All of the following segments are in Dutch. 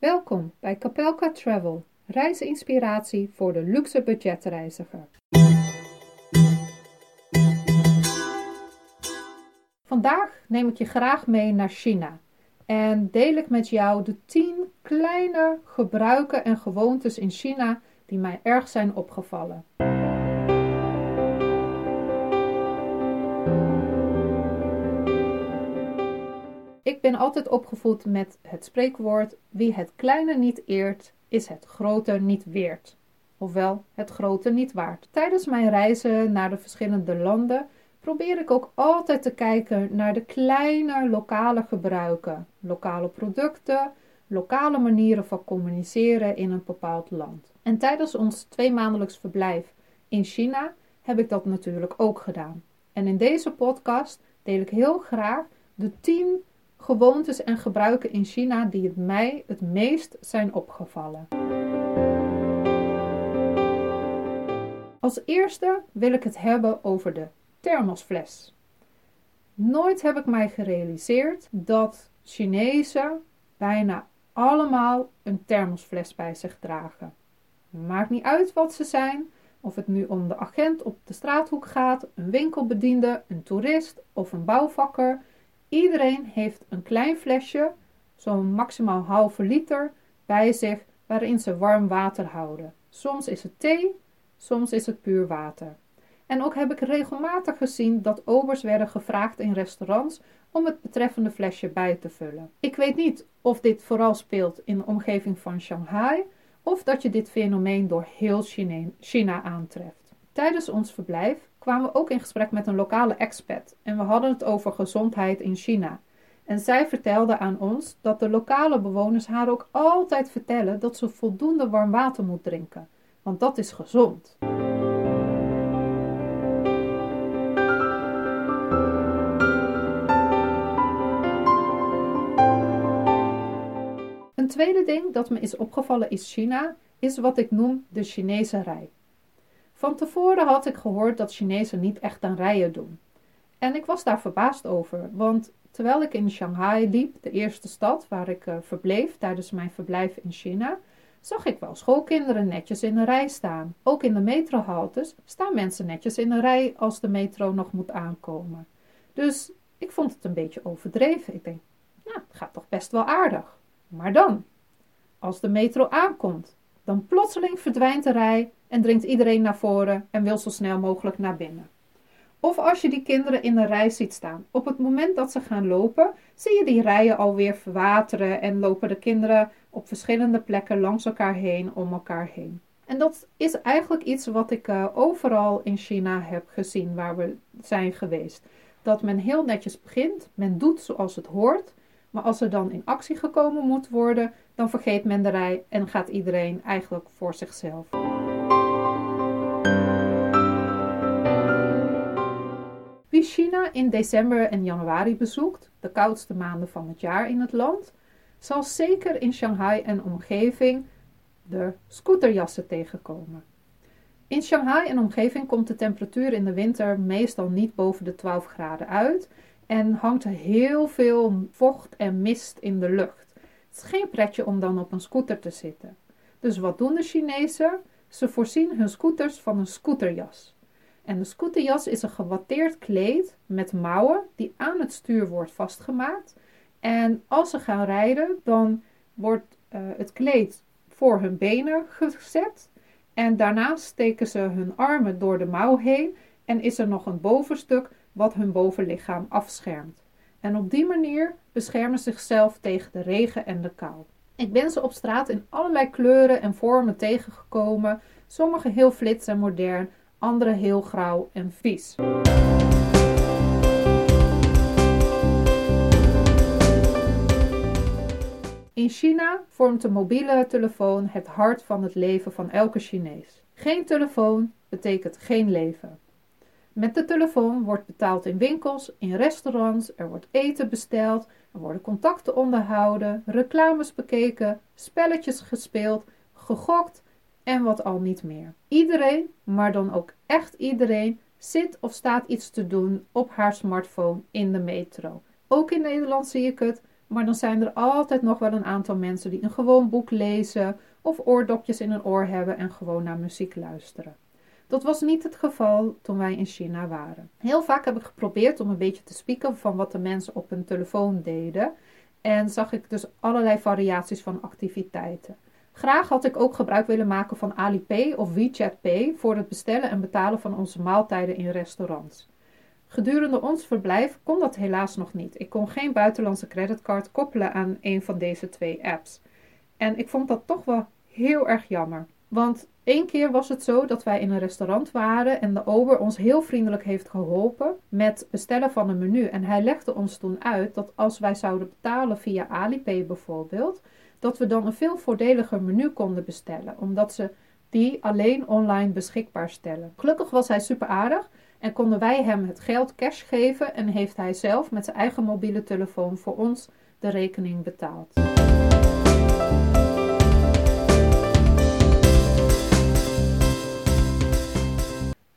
Welkom bij Capelka Travel, reisinspiratie voor de luxe budgetreiziger. Vandaag neem ik je graag mee naar China en deel ik met jou de 10 kleine gebruiken en gewoontes in China die mij erg zijn opgevallen. Ik ben altijd opgevoed met het spreekwoord: wie het kleine niet eert, is het grote niet weert. Ofwel, het grote niet waard. Tijdens mijn reizen naar de verschillende landen probeer ik ook altijd te kijken naar de kleine lokale gebruiken, lokale producten, lokale manieren van communiceren in een bepaald land. En tijdens ons tweemaandelijks verblijf in China heb ik dat natuurlijk ook gedaan. En in deze podcast deel ik heel graag de 10 gewoontes en gebruiken in China die het mij het meest zijn opgevallen. Als eerste wil ik het hebben over de thermosfles. Nooit heb ik mij gerealiseerd dat Chinezen bijna allemaal een thermosfles bij zich dragen. Maakt niet uit wat ze zijn, of het nu om de agent op de straathoek gaat, een winkelbediende, een toerist of een bouwvakker. Iedereen heeft een klein flesje, zo'n maximaal halve liter, bij zich waarin ze warm water houden. Soms is het thee, soms is het puur water. En ook heb ik regelmatig gezien dat obers werden gevraagd in restaurants om het betreffende flesje bij te vullen. Ik weet niet of dit vooral speelt in de omgeving van Shanghai of dat je dit fenomeen door heel China aantreft. Tijdens ons verblijf kwamen we ook in gesprek met een lokale expat en we hadden het over gezondheid in China. En zij vertelde aan ons dat de lokale bewoners haar ook altijd vertellen dat ze voldoende warm water moet drinken, want dat is gezond. Een tweede ding dat me is opgevallen is China, is wat ik noem de Chinese rij. Van tevoren had ik gehoord dat Chinezen niet echt aan rijen doen. En ik was daar verbaasd over, want terwijl ik in Shanghai liep, de eerste stad waar ik uh, verbleef tijdens mijn verblijf in China, zag ik wel schoolkinderen netjes in een rij staan. Ook in de metrohaltes staan mensen netjes in een rij als de metro nog moet aankomen. Dus ik vond het een beetje overdreven. Ik denk, nou, het gaat toch best wel aardig. Maar dan, als de metro aankomt, dan plotseling verdwijnt de rij en dringt iedereen naar voren en wil zo snel mogelijk naar binnen. Of als je die kinderen in de rij ziet staan. Op het moment dat ze gaan lopen, zie je die rijen alweer verwateren en lopen de kinderen op verschillende plekken langs elkaar heen, om elkaar heen. En dat is eigenlijk iets wat ik uh, overal in China heb gezien waar we zijn geweest. Dat men heel netjes begint, men doet zoals het hoort, maar als er dan in actie gekomen moet worden, dan vergeet men de rij en gaat iedereen eigenlijk voor zichzelf. Wie China in december en januari bezoekt, de koudste maanden van het jaar in het land, zal zeker in Shanghai en omgeving de scooterjassen tegenkomen. In Shanghai en omgeving komt de temperatuur in de winter meestal niet boven de 12 graden uit en hangt er heel veel vocht en mist in de lucht. Het is geen pretje om dan op een scooter te zitten. Dus wat doen de Chinezen? Ze voorzien hun scooters van een scooterjas. En de scooterjas is een gewatteerd kleed met mouwen die aan het stuur wordt vastgemaakt. En als ze gaan rijden, dan wordt uh, het kleed voor hun benen gezet. En daarna steken ze hun armen door de mouw heen. En is er nog een bovenstuk wat hun bovenlichaam afschermt. En op die manier beschermen ze zichzelf tegen de regen en de kou. Ik ben ze op straat in allerlei kleuren en vormen tegengekomen. Sommige heel flits en modern, andere heel grauw en vies. In China vormt de mobiele telefoon het hart van het leven van elke Chinees. Geen telefoon betekent geen leven. Met de telefoon wordt betaald in winkels, in restaurants, er wordt eten besteld, er worden contacten onderhouden, reclames bekeken, spelletjes gespeeld, gegokt en wat al niet meer. Iedereen, maar dan ook echt iedereen, zit of staat iets te doen op haar smartphone in de metro. Ook in Nederland zie ik het. maar dan zijn er altijd nog wel een aantal mensen die een gewoon boek lezen of oordopjes in hun oor hebben en gewoon naar muziek luisteren. Dat was niet het geval toen wij in China waren. Heel vaak heb ik geprobeerd om een beetje te spieken van wat de mensen op hun telefoon deden. En zag ik dus allerlei variaties van activiteiten. Graag had ik ook gebruik willen maken van Alipay of WeChat Pay voor het bestellen en betalen van onze maaltijden in restaurants. Gedurende ons verblijf kon dat helaas nog niet. Ik kon geen buitenlandse creditcard koppelen aan een van deze twee apps. En ik vond dat toch wel heel erg jammer. Want één keer was het zo dat wij in een restaurant waren en de ober ons heel vriendelijk heeft geholpen met bestellen van een menu. En hij legde ons toen uit dat als wij zouden betalen via Alipay bijvoorbeeld, dat we dan een veel voordeliger menu konden bestellen, omdat ze die alleen online beschikbaar stellen. Gelukkig was hij super aardig en konden wij hem het geld cash geven en heeft hij zelf met zijn eigen mobiele telefoon voor ons de rekening betaald.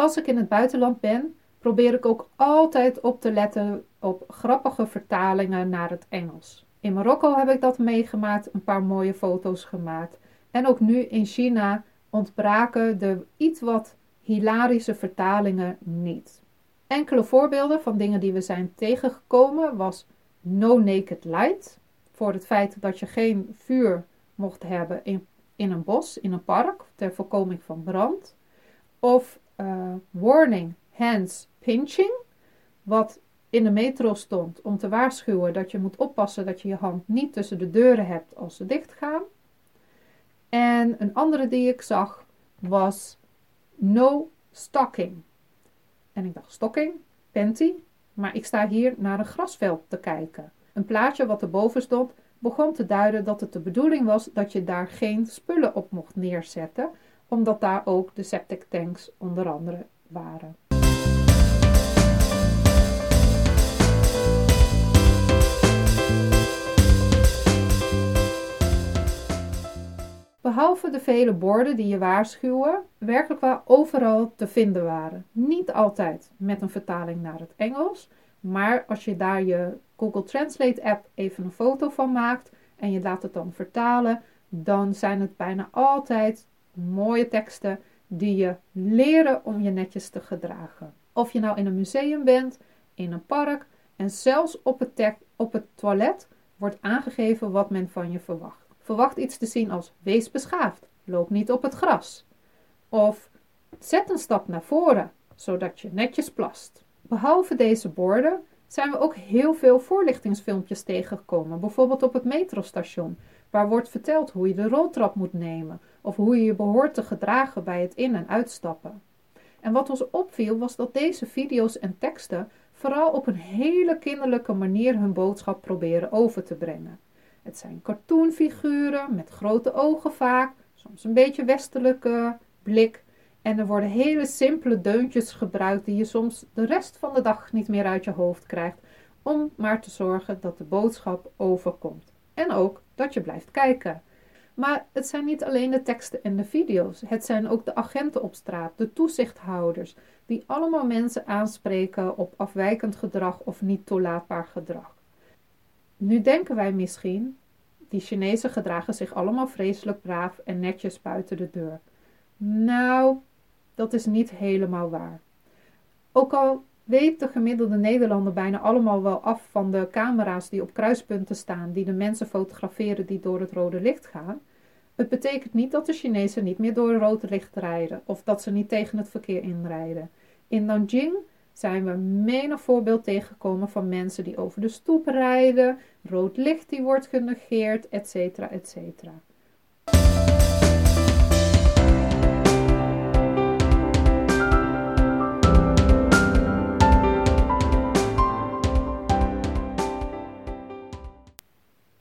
Als ik in het buitenland ben, probeer ik ook altijd op te letten op grappige vertalingen naar het Engels. In Marokko heb ik dat meegemaakt, een paar mooie foto's gemaakt. En ook nu in China ontbraken de iets wat hilarische vertalingen niet. Enkele voorbeelden van dingen die we zijn tegengekomen was No Naked Light. Voor het feit dat je geen vuur mocht hebben in, in een bos, in een park, ter voorkoming van brand. Of uh, Warning Hands Pinching, wat in de metro stond om te waarschuwen dat je moet oppassen dat je je hand niet tussen de deuren hebt als ze dichtgaan. En een andere die ik zag was no stocking. En ik dacht, stocking, panty, maar ik sta hier naar een grasveld te kijken. Een plaatje wat erboven stond begon te duiden dat het de bedoeling was dat je daar geen spullen op mocht neerzetten, omdat daar ook de septic tanks onder andere waren. Behalve de vele borden die je waarschuwen, werkelijk wel overal te vinden waren. Niet altijd met een vertaling naar het Engels, maar als je daar je Google Translate app even een foto van maakt en je laat het dan vertalen, dan zijn het bijna altijd mooie teksten die je leren om je netjes te gedragen. Of je nou in een museum bent, in een park en zelfs op het, op het toilet wordt aangegeven wat men van je verwacht. Verwacht iets te zien als wees beschaafd, loop niet op het gras. Of zet een stap naar voren, zodat je netjes plast. Behalve deze borden zijn we ook heel veel voorlichtingsfilmpjes tegengekomen, bijvoorbeeld op het metrostation, waar wordt verteld hoe je de roltrap moet nemen of hoe je je behoort te gedragen bij het in- en uitstappen. En wat ons opviel was dat deze video's en teksten vooral op een hele kinderlijke manier hun boodschap proberen over te brengen. Het zijn cartoonfiguren met grote ogen vaak, soms een beetje westelijke blik. En er worden hele simpele deuntjes gebruikt die je soms de rest van de dag niet meer uit je hoofd krijgt, om maar te zorgen dat de boodschap overkomt. En ook dat je blijft kijken. Maar het zijn niet alleen de teksten en de video's. Het zijn ook de agenten op straat, de toezichthouders, die allemaal mensen aanspreken op afwijkend gedrag of niet toelaatbaar gedrag. Nu denken wij misschien, die Chinezen gedragen zich allemaal vreselijk braaf en netjes buiten de deur. Nou, dat is niet helemaal waar. Ook al weet de gemiddelde Nederlander bijna allemaal wel af van de camera's die op kruispunten staan, die de mensen fotograferen die door het rode licht gaan. Het betekent niet dat de Chinezen niet meer door rode licht rijden of dat ze niet tegen het verkeer inrijden. In Nanjing zijn we menig voorbeeld tegengekomen van mensen die over de stoep rijden, rood licht die wordt genegeerd, etc. etc.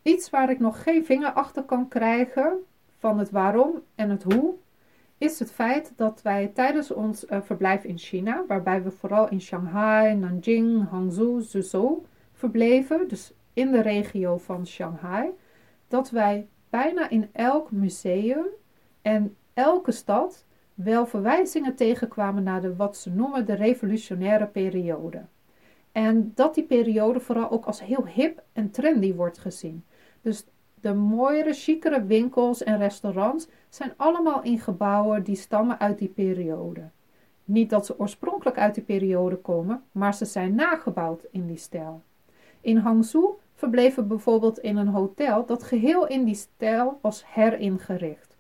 Iets waar ik nog geen vinger achter kan krijgen van het waarom en het hoe, is het feit dat wij tijdens ons uh, verblijf in China, waarbij we vooral in Shanghai, Nanjing, Hangzhou, Suzhou verbleven, dus in de regio van Shanghai, dat wij bijna in elk museum en elke stad wel verwijzingen tegenkwamen naar de wat ze noemen de revolutionaire periode. En dat die periode vooral ook als heel hip en trendy wordt gezien. Dus de mooiere, chicere winkels en restaurants zijn allemaal in gebouwen die stammen uit die periode. Niet dat ze oorspronkelijk uit die periode komen, maar ze zijn nagebouwd in die stijl. In Hangzhou verbleven bijvoorbeeld in een hotel dat geheel in die stijl was heringericht.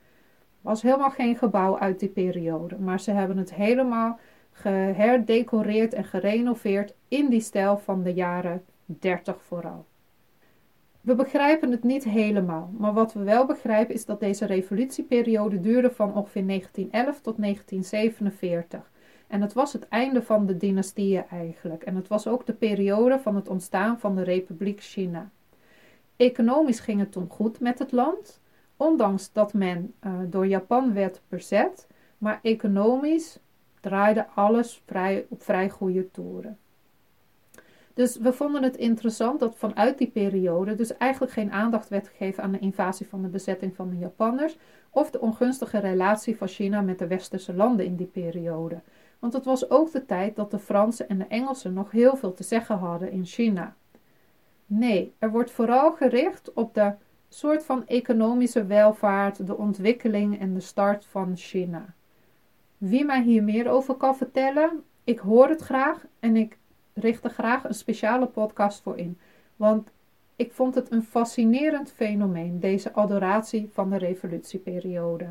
Was helemaal geen gebouw uit die periode, maar ze hebben het helemaal geherdecoreerd en gerenoveerd in die stijl van de jaren 30 vooral. We begrijpen het niet helemaal, maar wat we wel begrijpen is dat deze revolutieperiode duurde van ongeveer 1911 tot 1947. En het was het einde van de dynastieën eigenlijk. En het was ook de periode van het ontstaan van de Republiek China. Economisch ging het toen goed met het land, ondanks dat men uh, door Japan werd bezet, maar economisch draaide alles vrij, op vrij goede toeren. Dus we vonden het interessant dat vanuit die periode dus eigenlijk geen aandacht werd gegeven aan de invasie van de bezetting van de Japanners of de ongunstige relatie van China met de westerse landen in die periode. Want het was ook de tijd dat de Fransen en de Engelsen nog heel veel te zeggen hadden in China. Nee, er wordt vooral gericht op de soort van economische welvaart, de ontwikkeling en de start van China. Wie mij hier meer over kan vertellen, ik hoor het graag en ik richt er graag een speciale podcast voor in. Want ik vond het een fascinerend fenomeen, deze adoratie van de revolutieperiode.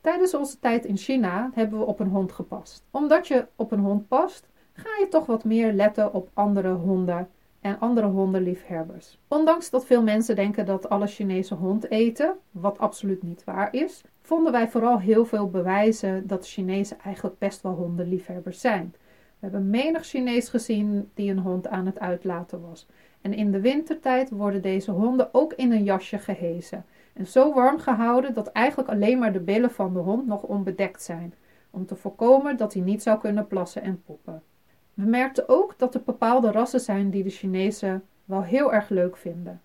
Tijdens onze tijd in China hebben we op een hond gepast. Omdat je op een hond past, ga je toch wat meer letten op andere honden en andere hondenliefhebbers. Ondanks dat veel mensen denken dat alle Chinese hond eten, wat absoluut niet waar is, vonden wij vooral heel veel bewijzen dat Chinezen eigenlijk best wel hondenliefhebbers zijn. We hebben menig Chinees gezien die een hond aan het uitlaten was. En in de wintertijd worden deze honden ook in een jasje gehezen. En zo warm gehouden dat eigenlijk alleen maar de billen van de hond nog onbedekt zijn. Om te voorkomen dat hij niet zou kunnen plassen en poepen. We merkten ook dat er bepaalde rassen zijn die de Chinezen wel heel erg leuk vinden.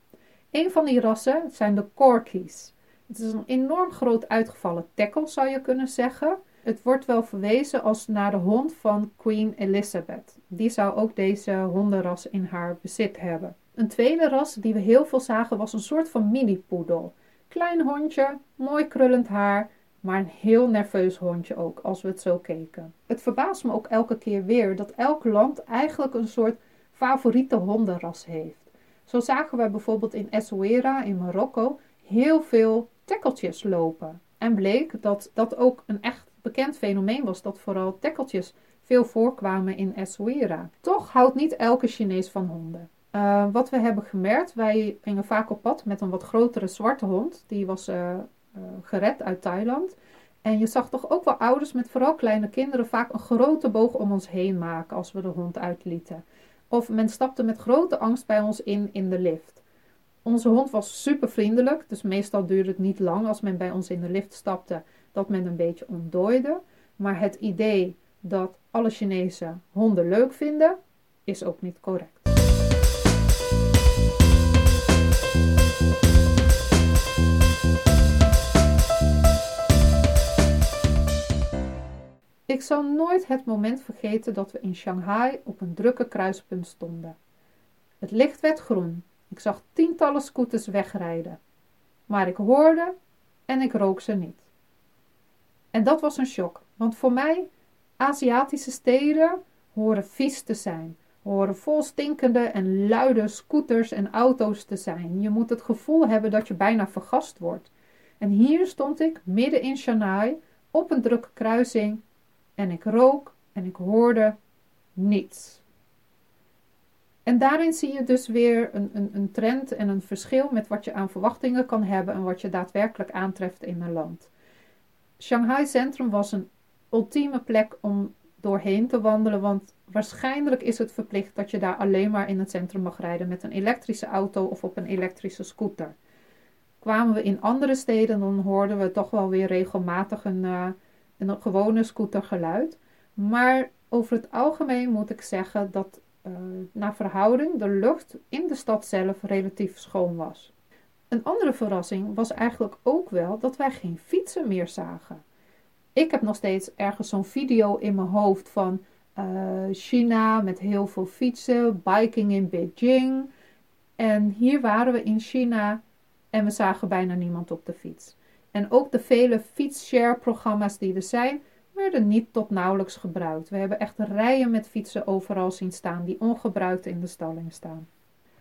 Een van die rassen zijn de Corgis. Het is een enorm groot uitgevallen tackle, zou je kunnen zeggen. Het wordt wel verwezen als naar de hond van Queen Elizabeth. Die zou ook deze hondenras in haar bezit hebben. Een tweede ras die we heel veel zagen was een soort van mini-poedel. Klein hondje, mooi krullend haar, maar een heel nerveus hondje ook, als we het zo keken. Het verbaast me ook elke keer weer dat elk land eigenlijk een soort favoriete hondenras heeft. Zo zagen we bijvoorbeeld in Essaouira in Marokko heel veel tekkeltjes lopen. En bleek dat dat ook een echt bekend fenomeen was, dat vooral tekkeltjes veel voorkwamen in Essaouira. Toch houdt niet elke Chinees van honden. Uh, wat we hebben gemerkt, wij gingen vaak op pad met een wat grotere zwarte hond. Die was uh, gered uit Thailand. En je zag toch ook wel ouders met vooral kleine kinderen vaak een grote boog om ons heen maken als we de hond uitlieten. Of men stapte met grote angst bij ons in in de lift. Onze hond was super vriendelijk, dus meestal duurde het niet lang als men bij ons in de lift stapte dat men een beetje ontdooide. Maar het idee dat alle Chinese honden leuk vinden, is ook niet correct. Ik zal nooit het moment vergeten dat we in Shanghai op een drukke kruispunt stonden. Het licht werd groen. Ik zag tientallen scooters wegrijden. Maar ik hoorde en ik rook ze niet. En dat was een shock, want voor mij, Aziatische steden horen vies te zijn, horen vol stinkende en luide scooters en auto's te zijn. Je moet het gevoel hebben dat je bijna vergast wordt. En hier stond ik midden in Shanghai op een drukke kruising en ik rook en ik hoorde niets. En daarin zie je dus weer een, een, een trend en een verschil met wat je aan verwachtingen kan hebben en wat je daadwerkelijk aantreft in een land. Shanghai Centrum was een ultieme plek om doorheen te wandelen, want waarschijnlijk is het verplicht dat je daar alleen maar in het centrum mag rijden met een elektrische auto of op een elektrische scooter. Kwamen we in andere steden, dan hoorden we toch wel weer regelmatig een, uh, een gewone scootergeluid. Maar over het algemeen moet ik zeggen dat uh, naar verhouding de lucht in de stad zelf relatief schoon was. Een andere verrassing was eigenlijk ook wel dat wij geen fietsen meer zagen. Ik heb nog steeds ergens zo'n video in mijn hoofd van uh, China met heel veel fietsen, biking in Beijing. En hier waren we in China en we zagen bijna niemand op de fiets. En ook de vele fietshare-programma's die er zijn, werden niet tot nauwelijks gebruikt. We hebben echt rijen met fietsen overal zien staan die ongebruikt in de stalling staan.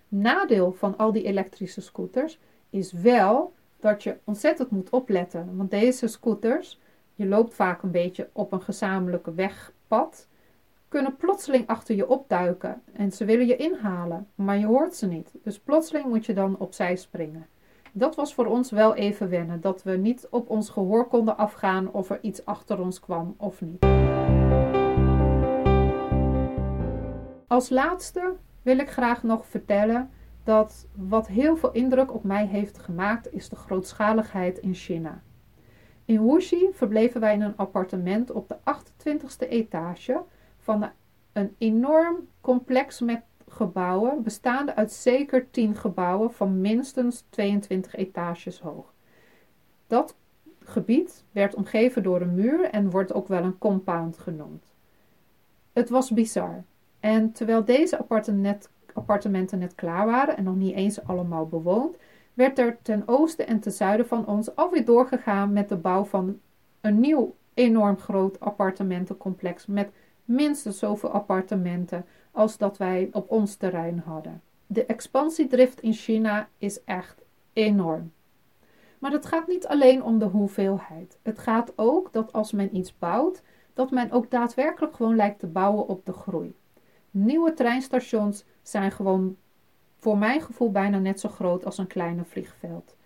Nadeel van al die elektrische scooters is wel dat je ontzettend moet opletten. Want deze scooters, je loopt vaak een beetje op een gezamenlijke wegpad, kunnen plotseling achter je opduiken en ze willen je inhalen, maar je hoort ze niet. Dus plotseling moet je dan opzij springen. Dat was voor ons wel even wennen, dat we niet op ons gehoor konden afgaan of er iets achter ons kwam of niet. Als laatste wil ik graag nog vertellen dat wat heel veel indruk op mij heeft gemaakt is de grootschaligheid in China. In Wuxi verbleven wij in een appartement op de 28e etage van een enorm complex met gebouwen, bestaande uit zeker 10 gebouwen van minstens 22 etages hoog. Dat gebied werd omgeven door een muur en wordt ook wel een compound genoemd. Het was bizar. En terwijl deze appartementen net klaar waren en nog niet eens allemaal bewoond, werd er ten oosten en ten zuiden van ons alweer doorgegaan met de bouw van een nieuw enorm groot appartementencomplex met minstens zoveel appartementen als dat wij op ons terrein hadden. De expansiedrift in China is echt enorm. Maar het gaat niet alleen om de hoeveelheid. Het gaat ook dat als men iets bouwt, dat men ook daadwerkelijk gewoon lijkt te bouwen op de groei. Nieuwe treinstations zijn gewoon voor mijn gevoel bijna net zo groot als een kleine vliegveld.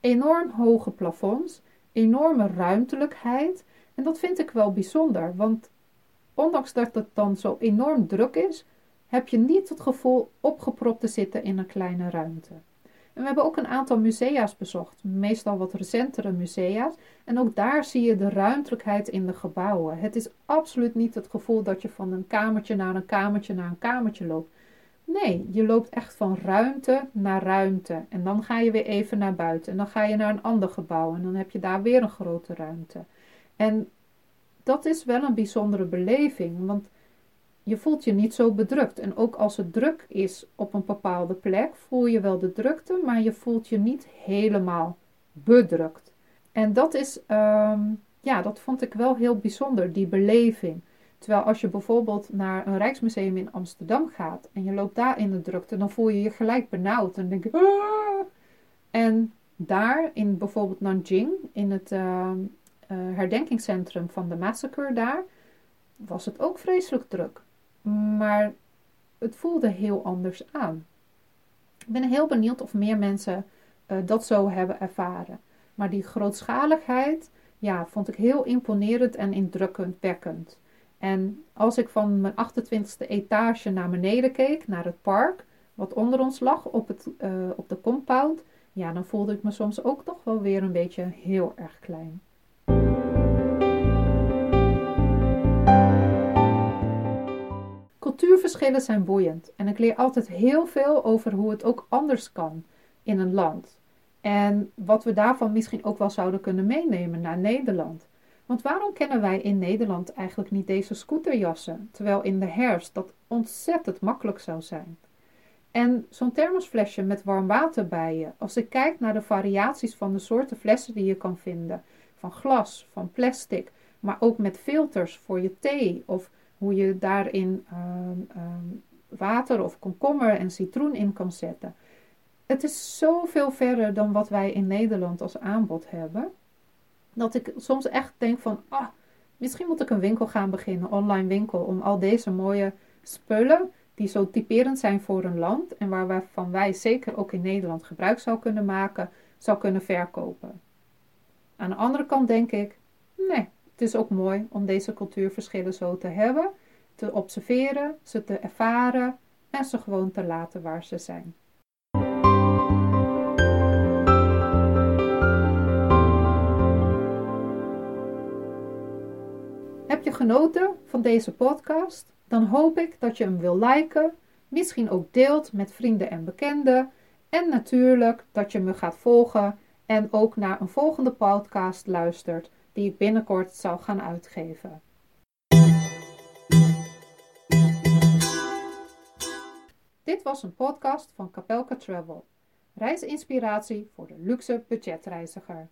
Enorm hoge plafonds, enorme ruimtelijkheid en dat vind ik wel bijzonder, want ondanks dat het dan zo enorm druk is, heb je niet het gevoel opgepropt te zitten in een kleine ruimte. En we hebben ook een aantal musea's bezocht, meestal wat recentere musea's. En ook daar zie je de ruimtelijkheid in de gebouwen. Het is absoluut niet het gevoel dat je van een kamertje naar een kamertje naar een kamertje loopt. Nee, je loopt echt van ruimte naar ruimte. En dan ga je weer even naar buiten. En dan ga je naar een ander gebouw. En dan heb je daar weer een grote ruimte. En dat is wel een bijzondere beleving. Want je voelt je niet zo bedrukt. En ook als het druk is op een bepaalde plek, voel je wel de drukte, maar je voelt je niet helemaal bedrukt. En dat is, ehm, ja, dat vond ik wel heel bijzonder, die beleving. Terwijl als je bijvoorbeeld naar een Rijksmuseum in Amsterdam gaat en je loopt daar in de drukte, dan voel je je gelijk benauwd en denk je, ah! En daar in bijvoorbeeld Nanjing, in het uh, herdenkingscentrum van de massacre daar, was het ook vreselijk druk. Maar het voelde heel anders aan. Ik ben heel benieuwd of meer mensen uh, dat zo hebben ervaren. Maar die grootschaligheid, ja, vond ik heel imponerend en indrukwekkend. En als ik van mijn 28e etage naar beneden keek, naar het park, wat onder ons lag op, het, uh, op de compound, ja, dan voelde ik me soms ook toch wel weer een beetje heel erg klein. Cultuurverschillen zijn boeiend en ik leer altijd heel veel over hoe het ook anders kan in een land. En wat we daarvan misschien ook wel zouden kunnen meenemen naar Nederland. Want waarom kennen wij in Nederland eigenlijk niet deze scooterjassen, terwijl in de herfst dat ontzettend makkelijk zou zijn? En zo'n thermosflesje met warm water bij je, als ik kijk naar de variaties van de soorten flessen die je kan vinden, van glas, van plastic, maar ook met filters voor je thee of hoe je daarin ehm, ehm, water of komkommer en citroen in kan zetten. Het is zoveel verder dan wat wij in Nederland als aanbod hebben dat ik soms echt denk van, ah, misschien moet ik een winkel gaan beginnen, online winkel, om al deze mooie spullen die zo typerend zijn voor een land en waarvan wij zeker ook in Nederland gebruik zou kunnen maken, zou kunnen verkopen. Aan de andere kant denk ik, nee, het is ook mooi om deze cultuurverschillen zo te hebben, te observeren, ze te ervaren en ze gewoon te laten waar ze zijn. Heb je genoten van deze podcast? Dan hoop ik dat je hem wil liken, misschien ook deelt met vrienden en bekenden En natuurlijk dat je me gaat volgen en ook naar een volgende podcast luistert die ik binnenkort zal gaan uitgeven. Dit was een podcast van Capelka Travel. Reisinspiratie voor de luxe budgetreiziger.